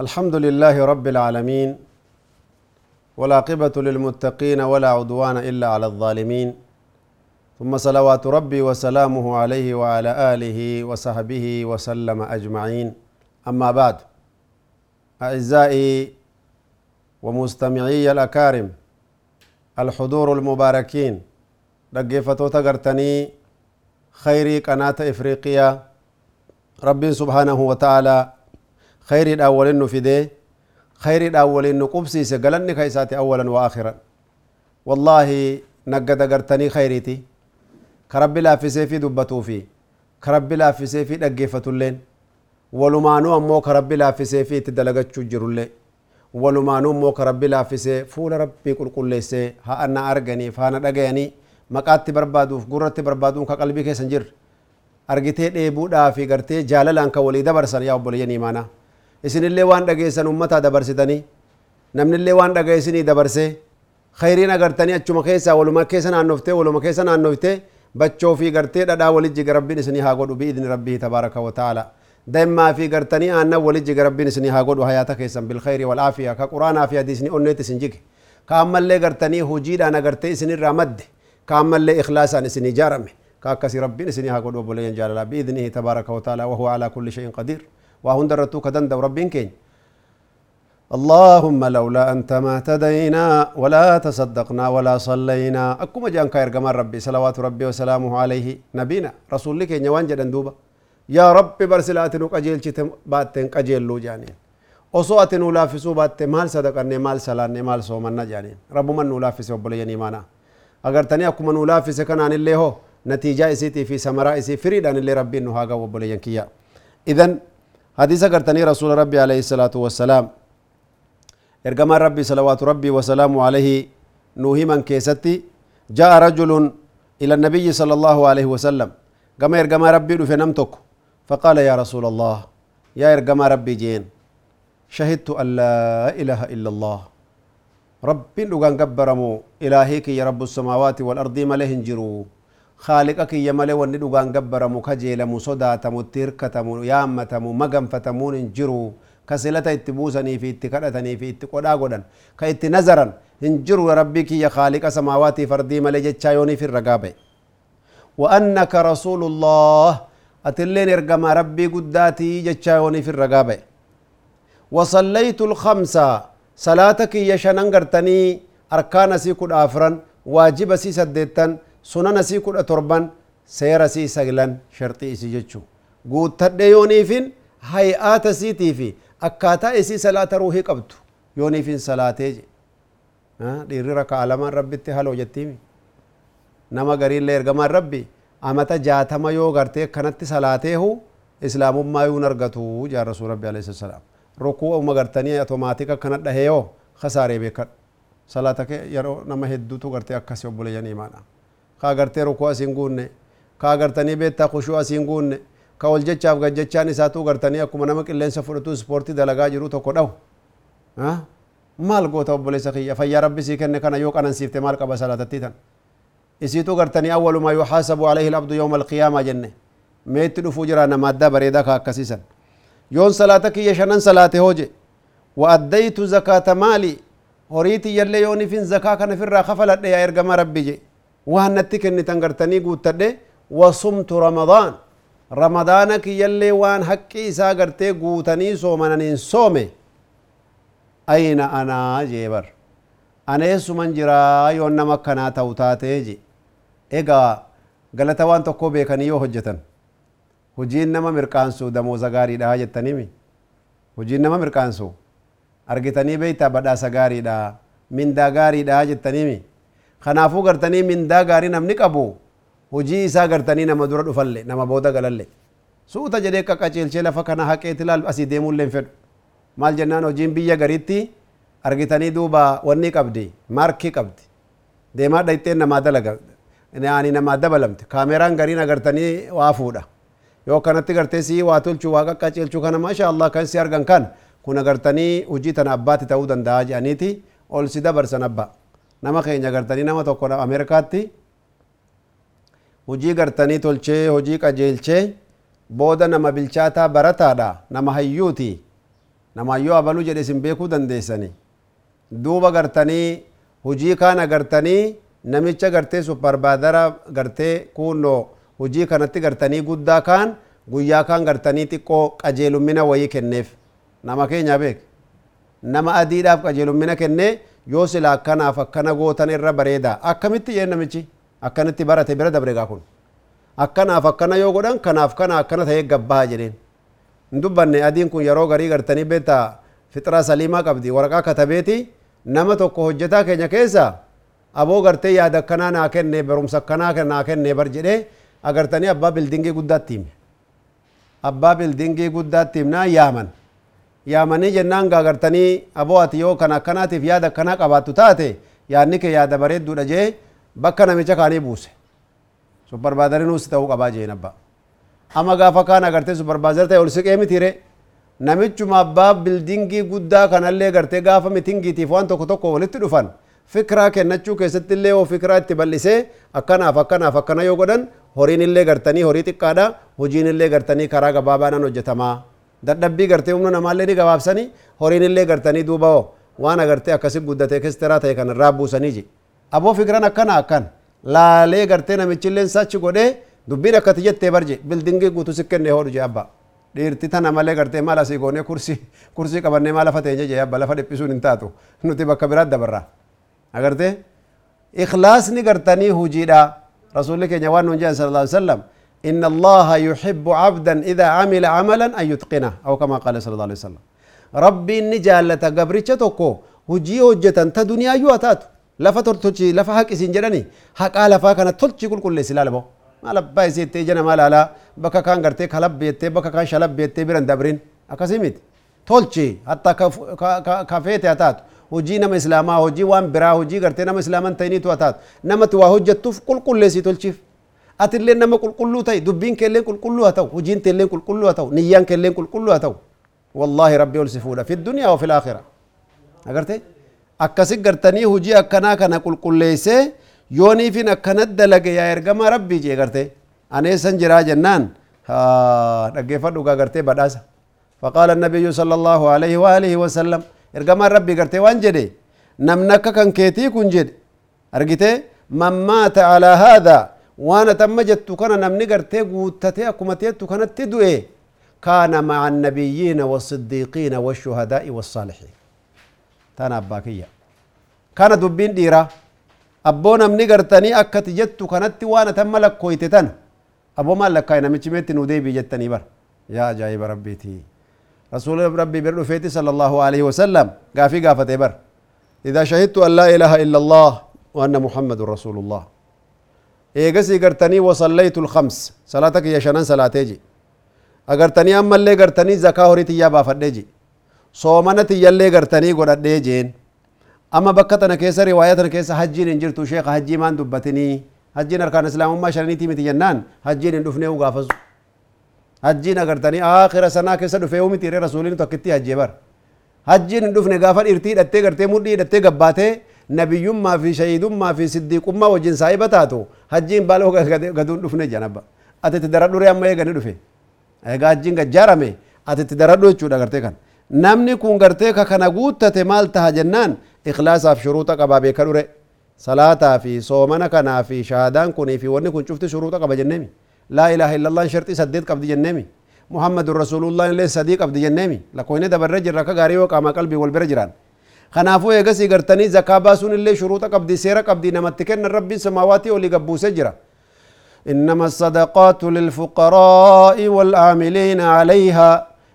الحمد لله رب العالمين والعاقبة للمتقين ولا عدوان إلا على الظالمين. ثم صلوات ربي وسلامه عليه وعلى آله وصحبه وسلم أجمعين. أما بعد أعزائي ومستمعي الأكارم الحضور المباركين دقيفتو تقرتني خيري قناة إفريقيا. ربي سبحانه وتعالى خيري الأولين فديه خيري الأولين قبسيس قلني كيساتي أولا وآخرا. والله نقد قرتني خيريتي كرب لا في سيفي دبتو في. كرب لا في سيفي دقيفتو اللين أمو كرب لا في سيفي تدلقتشو جرولي ولمانو أمو كرب لا في سيفي فول ربي قل قل ليسي ها أنا أرغني فانا دقيني maqaatti barbaaduuf gurratti barbaaduun ka qalbii keessan jirre argitee dheebuudhaa fi gartee jaalalaan kan walii dabarsan yaa obboleeyyan imaanaa isinillee waan dhageessan ummataa dabarsitanii namnillee waan dhagaye isinii dabarsee khayriin agartanii achuma keessaa waluma keessa naannoftee waluma keessa naannoftee bachoo fi gartee dhadhaa walit jiga rabbiin isinii haa godhu biidni rabbii tabaaraka wa ta'ala دائما في قرطني أنا ولجي قربي نسني هاقود وحياتا كيسا بالخير والعافية. كقرآن في حديث ني أني تسنجيك كامل لي قرطني هو أنا قرطي سني رامد كامل لي إخلاصا نسني جارمي. كأكسي ربي نسني هاقود وبولي جال الله بإذنه تبارك وتعالى وهو على كل شيء قدير. وهن درتو كدند ربي كين. اللهم لولا أنت ما تدينا ولا تصدقنا ولا صلينا. أكما جان كاير ربي صلوات ربي وسلامه عليه نبينا. رسول لك نوان جدا دوبا يا ربي برسل اتنو قجيل چي باتن قجيل لو جاني اوسو اتنو لافسو بات مال صدقه ني مال صلاه ني مال صوم ان جاني رب من لافس وبل يني مانا. اگر تني أكو من لافس كان ان له نتيجة اسيتي في سمرا إسي فريد ان لربي انه هاغا وبل ينكيا اذا حديث اگر تني رسول ربي عليه الصلاة والسلام. إرغم ربي صلوات ربي وسلام عليه نوهي من كيستي. جاء رجل إلى النبي صلى الله عليه وسلم. كما إرغم ربي دفنم توكو فقال يا رسول الله يا إرقما ربي جين شهدت أن لا إله إلا الله. رب لغان قبرمو إلهيك يا رب السماوات والأرض ما لهن جرو خالقك يا ملي ونلغان قبرمو كجيل مصدا تمو تيركة تمو يامة تمو مغم فتمون جرو كسلة اتبوسني في اتكالتني في اتقوداغودا كيت نزرا انجروا ربك يا خالق سماواتي فردي ملي جتشايوني في الرقابة. وأنك رسول الله أتلين إرقما ربي قداتي جتشا وني في الرقابة وصليت الخمسة صلاتك يشنن قرتني أركان سيكو آفرا واجب سي سديتن sunana sii kudha torban seera sii saglan sharxii isii jechuu guuttadhe yooniifin hay'aata siitii fi akkaataa isii salaata ruuhii qabdu yooniifin salaatee je dhiirri rakaa lamaan rabbitti haloo jettiimi nama gariillee ergamaan rabbi amata jaatama yoo gartee akkanatti salaateehu islaamummaa yuun argatu jaan rasuul rabbi alayhi salaam rukuu uma gartanii automaatik akkana dhahee yoo kasaaree beekadhu salaata yeroo nama hedduutu gartee akkasi obboleeyyan imaanaa ka agartee rukuu asiin guunne ka agartanii beettaa kushuu asiin guunne ka wal jechaaf gajjechaan isaatuu gartanii akkuma nama qilleensa fudhatu ispoortii dalagaa jiru tokko dhawu maal goota obboleessa kiyya fayyaa rabbi sii kenne kana yoo qanansiifte maal qaba salaatattii tan isiituu gartanii awwalumaa yuxaasabu alayhi labdu yawma alqiyaamaa jenne meetti dhufuu jira nama addaa bareedaa ka akkasiisan yoon salaata kiyya shanan salaate hooje wa addaytu zakaata maali horii tiyyallee yoonifin zakaa kana firraa kafaladhe yaa ergama rabbi je waan natti kennitan gartanii guuttadhe wasumtu ramadaan ramadaana kiyyallee waan haqqi isaa gartee guutanii soomananiin soome ayna anaa jeebar aneessuman jiraa yoon nama akkanaa ta'u taatee je egaa galata waan tokko beekanii yoo hojjetan hojiin nama mirqaansu damooza gaariidha jettanimi hojiin nama mirqaansu argitanii beeytaa badhaasa gaariidha mindaa gaariidha jettanimi kanaafuu gartanii mindaa gaarii namni qabu hojii isaa gartanii nama dura dhufalle nama booda galalle suuta jedhee qaqqaceelchee lafa kana haqeeti laal asii deemuullee hin fedhu maal jennaan hojiin biyya gariitti argitanii duuba wanni qabdi maarkii qabdi deemaa dhayxeen namaa dalaga ani namaa dabalamte kaameraan gariin agartanii waa fuudha yoo kanatti gartee sii waa tolchuu waa qaqqaceelchuu kana Allah kan si argan kan kun agartanii hojii tana abbaatti ta'uu danda'a jedhaniiti ol si dabarsan abba nama keenya agartanii nama tokko ameerikaatti hojii gartanii tolchee hojii qajeelchee booda nama bilchaataa barataadha nama hayyuuti nama hayyuu abaluu jedhe isin beekuu dandeessani duuba gartanii hojii kaan agartanii namicha gartee supparbaadara gartee kunnoo hojii kanatti gartanii guddaa kaan guyyaa kaan gartanii xiqqoo qajeelummina wayii kenneef nama keenya beek nama adiidhaaf qajeelummina kennee yoo sila akkanaaf akkana gootan irra bareeda akkamitti yeen namichi akkanitti barate bira dabregaa kun akkanaaf akkana yoo godhan kanaaf kana akkana ta'ee gabbaa jedheen hin dubbanne adiin kun yeroo garii gartanii beektaa fixira saliimaa qabdi waraqaa katabeeti nama tokko hojjetaa keenya keessa aboo gartee yaada akkanaa naa kenne barumsa akkanaa naa kenne bar jedhee agartanii abbaa bildingii guddaatti hime abbaa bildingii guddaatti himnaa yaaman yaamanii jennaan gaagartanii aboo ati yoo kana akkanaatiif yaada akkanaa qabaattu taate yaadni kee yaada bareedduudha jee bakka namicha kaanii buuse supparbaadarinuus ta'uu qabaa jeen abbaa ama gaafa kaan agartee supparbaadar ta'e ol siqee mitiire namichuma abbaa bildingii guddaa kanallee gartee gaafa mitingiitiif waan tokko tokko walitti dhufan fikiraa kennachuu keessatti illee yoo fikiraa itti bal'isee akkanaaf akkanaaf akkana yoo godhan horiin illee gartanii horii xiqqaadha hojiin illee gartanii karaa gabaabaadhaan hojjetamaa dadhabbii gartee humna namaallee ni gabaabsanii horiin illee gartanii duuba waan agartee akkasi guddatee kestiraa ta'e kan irraa buusanii ji aboo fikiran akkana akkan laalee gartee namichilleen sachi godhee dubbiin akkati jettee barje bildingii guutu si kenne hodhu jee abba dhiirti tana malee gartee maal asii goonee kursii qabannee maal lafa teenye jee abba lafa dhiphisuun hin taatu nuti bakka biraat dabarraa agarte ikhlaasni gartanii hujiidha rasuli keenya waan nun jedhan sala lla sallam إن الله يحب عبدا إذا عمل عملا أن يتقنه أو كما قال صلى الله عليه وسلم ربي نجالة قبرتش توكو هجي هجة تا دنيا يواتات لفا ترتوشي لفا حق اسين جراني حق لفا كانت تلتشي كل كل سلالة بو ما لبا يسيتي جنا ما لالا بكا كان غرتي خلب بيتي بكا كان شلب بيتي بران دبرين أكاسيميت تلتشي حتى كفيتي أتات hojii nama islaamaa hojii waan biraa hojii gartee nama islaaman ta'iniitu ataatu namatti waa hojjettuuf qulqulleessii tolchiif atillee nama qulqulluu ta'e dubbiin keelleen qulqulluu haa ta'u hojiin teelleen qulqulluu haa ta'u niyyaan keelleen qulqulluu haa ta'u wallaahi rabbi ol si fuudha fi duniyaa wa fil aakhira agarte akkasi gartanii hojii akkanaa kana qulqulleessee yooniifin akkanat dalage yaa ergamaa rabbii jee garte aneessan jiraa jennaan dhaggeeffadhu gaa gartee badhaasa فقال النبي صلى الله عليه وآله وسلم ergamaan rabbii gartee waan jedhe namni akka kan keetii kun jedhe argite man maata alaa haadha waan atamma jettu kana namni gartee guuttatee akkuma teettu kanatti du'e kaana maca annabiyyiina wasiddiiqiina washuhadaa'i wassaalixiin tana abbaa kiyya kana dubbiin dhiiraa abboo namni gartanii akkati jettu kanatti waan atamma lakkooyte tana abboo maal lakkaa'e namichi meetti nuu deebii jettanii bar yaa ajaa'iba rabbiitii رسول ربي بر فيتي صلى الله عليه وسلم. قافي قافة بر إذا شهدت أن لا إله إلا الله وأن محمد رسول الله. إيقسي قرتني وصليت الخمس. صلاتك يا شنان صلاتيجي أقرتني أما اللي قرتني زكاة هريتي يا بافديجي صومنتي يلي قرتني قرد جين. أما بكتنا كيسا رواياتنا كيسا حجين انجرتو شيخ حجي مان دبتني. حجين أركان إسلام ما شرنيتي متي جنان. حجين اندفنه وقافزو. Hajjiin agartanii aakhira sanaa keessa dhufee umiti irree rasuuliin tokkitti hajjee bar hajjiin hin dhufne gaafa dhirtii hidhattee gartee mudhii hidhattee gabbaatee nabiyyummaa fi shahiidummaa fi siddiiqummaa wajjin saahiba taatu hajjiin baaloo gaduun dhufne janabba ati itti daradhure amma eegani dhufe egaa hajjiin gajjaarame ati itti daradhu jechuudha gartee kan namni kun gartee ka kana guuttate maal taha jennaan ikhlaasaaf shuruuxa qabaa beeka dhure salaataa fi soomana kanaa fi shahaadaan kunii fi wanni kun cufti shuruuxa qaba jenneemi لا إله إلا الله شرطي سديد قبض جنمي. محمد رسول الله إليه صديق قبض جنمي. لكوين دبر رجل ركا غاري وقام قلبي والبرجران خنافو يغسي غرتني زكاة باسون اللي شروط قبض سيرة قبض نمتكن الرب سماواتي ولي قبو سجرة. إنما الصدقات للفقراء والعاملين عليها.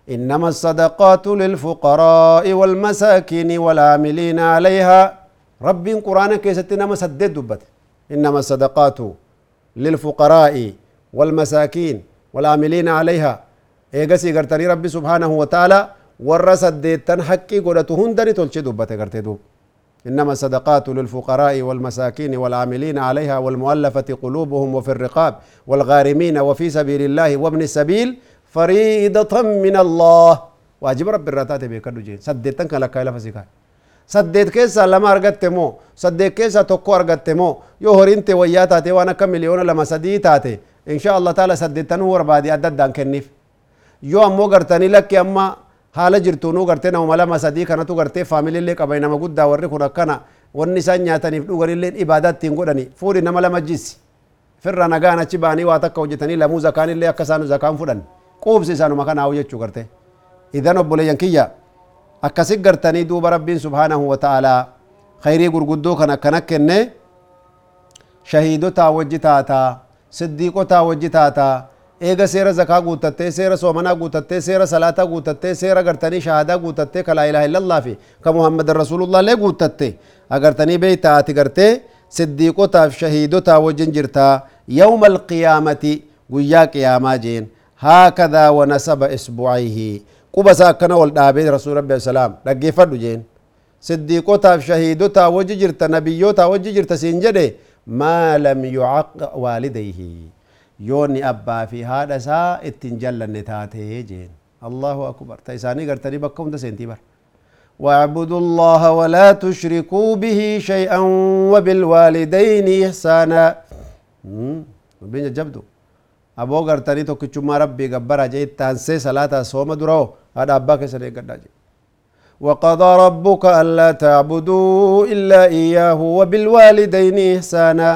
إنما الصدقات للفقراء والمساكين والعاملين عليها. رب قرآن كيستنا مسدد دبت. إنما الصدقات للفقراء والمساكين والعاملين عليها. إيغسي غرتني ربي سبحانه وتعالى ورس الديتن حقي قدته هندني تلشي دبته غرتي دوب إنما الصدقات للفقراء والمساكين والعاملين عليها والمؤلفة قلوبهم وفي الرقاب والغارمين وفي سبيل الله وابن السبيل فريضة من الله. waajiba rabbi irraa taate beekadhu jeen saddeettan kan lakkaa'ee lafa si kaa'e saddeet keessaa lama argatte moo saddeet keessaa tokko argatte moo yoo horiin tee wayyaa taate إن شاء الله تعالى سددتن ورا بعد يعدد دان كنيف. يو أمو قرتني لك أما حالة جرتونو قرتنا وملا ما صديق أنا تو قرتي فاميلي لك أبينا ما قد داوري خرقنا والنسان ياتني في لغري لين إبادات تنقلني فوري نملا مجيس فرنا نغانا تباني واتك وجتني لمو زكان اللي أكسانو زكان فلن قوب سيسانو مكان أو يتشو قرتي. إذن أبولي ينكيا أكسي قرتني دوب رب سبحانه وتعالى. خيري قرقدو كان أكنا كنا شهيدو تا وجتا siddiiqotaa wajji taataa eega seera zakaa guutattee seera soomanaa guutattee seera salaataa guutattee seera gartanii shahaadaa guutattee ka laa ilaaha illallah fi ka muhammadan rasuulullah illee guutatte agartanii beeyta ati gartee siddiiqotaaf shahiidotaa wajjin jirtaa yawma alqiyaamati guyyaa qiyaamaa jeen haakadaa wanasaba isbucayhi quba isaa akkana ol dhaabee rasuul rabbi salaam dhaggeeffadhu jeen siddiiqotaaf shahiidotaa wajji jirta nabiyyootaa wajji jirta siin jedhe ما لم يعق والديه. يوني أبا في هذا سا اتنجل نتاته جين. الله أكبر. تيساني قرتني بكم دا سنتيبر واعبدوا الله ولا تشركوا به شيئا وبالوالدين إحسانا. بين جبدو أبو قرتني توكي ربي قبرا جيت تانسي صلاة صوم درو. هذا أبا كسر يقرد جين وقضى ربك ألا تعبدوا إلا إياه وبالوالدين إحسانا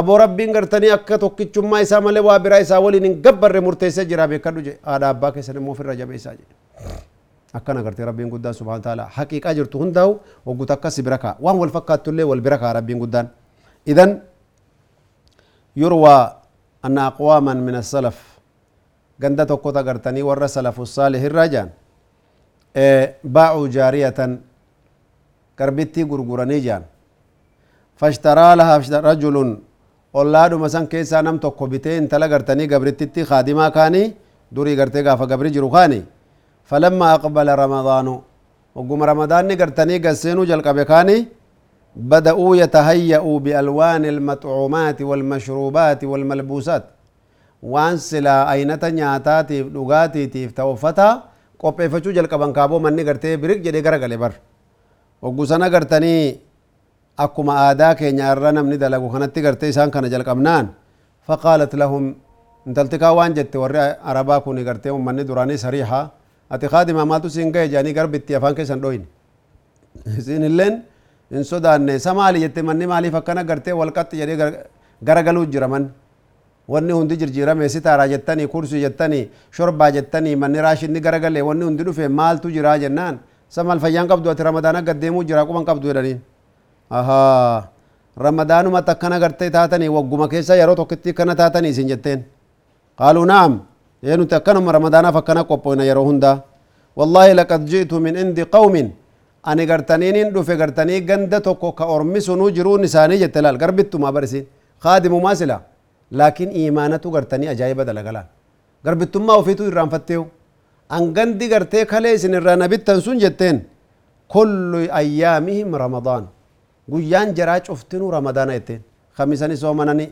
أبو ربي غرتني أكا تو كچما إسا ملي وابرا إسا ولين غبر مرتيسة جرا بكدو جي هذا أباك سنة موفر رجب إسا جي akkana gartee rabbiin guddaan subhaana taala haqiiqaa jirtu hundaa'u waggu takka si bira kaa waan wal fakkaatullee wal bira kaa rabbiin guddaan idan yurwaa anna aqwaaman min asalaf ganda tokkota gartanii باعوا جارية كربتي غرغراني جان فاشترى لها رجل أولاد مسان كيسا نم توقبتين تلا غرتني غبرتتي خادما كاني دوري غرتي غافا غبري جروخاني فلما أقبل رمضان وقوم رمضان نغرتني غسينو جل قبكاني بدأوا يتهيأوا بألوان المطعومات والمشروبات والملبوسات وانسلا أينة نياتاتي لغاتي تيف توفتها qopheeffachuu jalqaban kaaboo manni gartee birik jedhee gara gale bar hoggusana gartanii akkuma aadaa keenya irra namni dalagu kanatti gartee isaan kana jalqabnaan faqaalat lahum intaltikaa waan jette warri arabaa kun gartee ummanni duraanii sariihaa ati kaadima maaltu siin gahe jedhanii garbitti afaan keessan dhoyne isin illeen hin sodaanne isa maali jette manni maaliif akkana gartee walqaxxi jedhee garagaluu jira man wanni hundi jirjiirame sitaaraa jettanii kursii jettanii shorbaa jettanii manni raashinni garagalee wanni hundi dhufe maaltu jira jennaan isa maal fayyaan qabdu ati ramadaana gaddeemuu jira quban qabdu jedhaniin ahaa ramadaanuma takkana gartee taatanii wagguma keessa yeroo tokkitti kana taatanii isin jetteen qaaluu naam يا نت أكنم رمضان فكنا قبونا يرو هندا والله لقد جئت من عند قوم أني قرتنين دو في قرتني جند توكو كأرمي سنو جرو نساني جتلال قربتو ما برسين خادم ما قرتني أجايب دلقلا قربتو ما وفيتو إرام فتيو أن جندي قرتي خلي سن الرانا بتنسون جتين كل أيامهم رمضان guyyaan jaraa cuftinuu ramadaana jetteen khamisani soomanani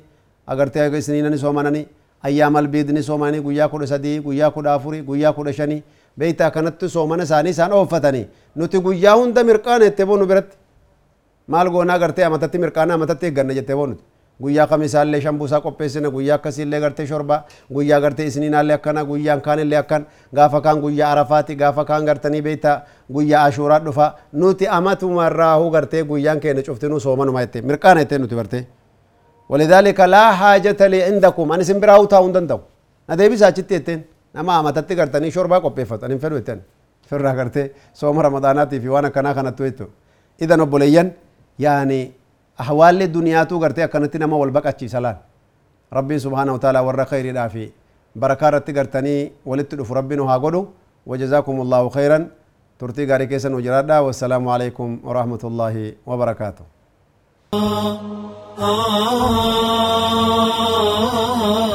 agartee isniinani soomanani ayyaamal biidni soomanii guyyaa kudha sadii guyyaa kudha afurii guyyaa kudha shanii beeytaa kanatti soomana isaanii isaan ooffatanii nuti guyyaa hunda mirqaana jettee boonu biratti maal goonaa gartee amatatti mirqaana amatatti eegganna jettee boonuti guyyaa kamisaallee shambuusaa qopheessina guyyaa akkasiillee gartee shorbaa guyyaa gartee isiniinaallee akkana guyyaan kaanillee akkan gaafa kaan guyyaa arafaati gaafa kaan gartanii beeytaa guyyaa ashuuraa dhufa nuti amatumarraahu gartee guyyaan keenya cuftinuu soomanuma jettee mirqaana jettee nuti bartee ولذلك لا حاجة لي عندكم أنا سنبرا هو تاون دندو ندي بيسا چتي اتين نما ما تتي غرتني شوربا قبيفت أنا فدو اتين فرا غرتي صوم رمضاناتي في وانا كنا كنا تويتو إذا نبوليين يعني أحوال الدنيا تو غرتي أكنتي نما والبقى سلام ربي سبحانه وتعالى ورا خير دافي بركة رتي غرتني ولت دف ربنا هاغدو وجزاكم الله خيرا ترتي غاري كيسن وجرادا والسلام عليكم ورحمة الله وبركاته Oh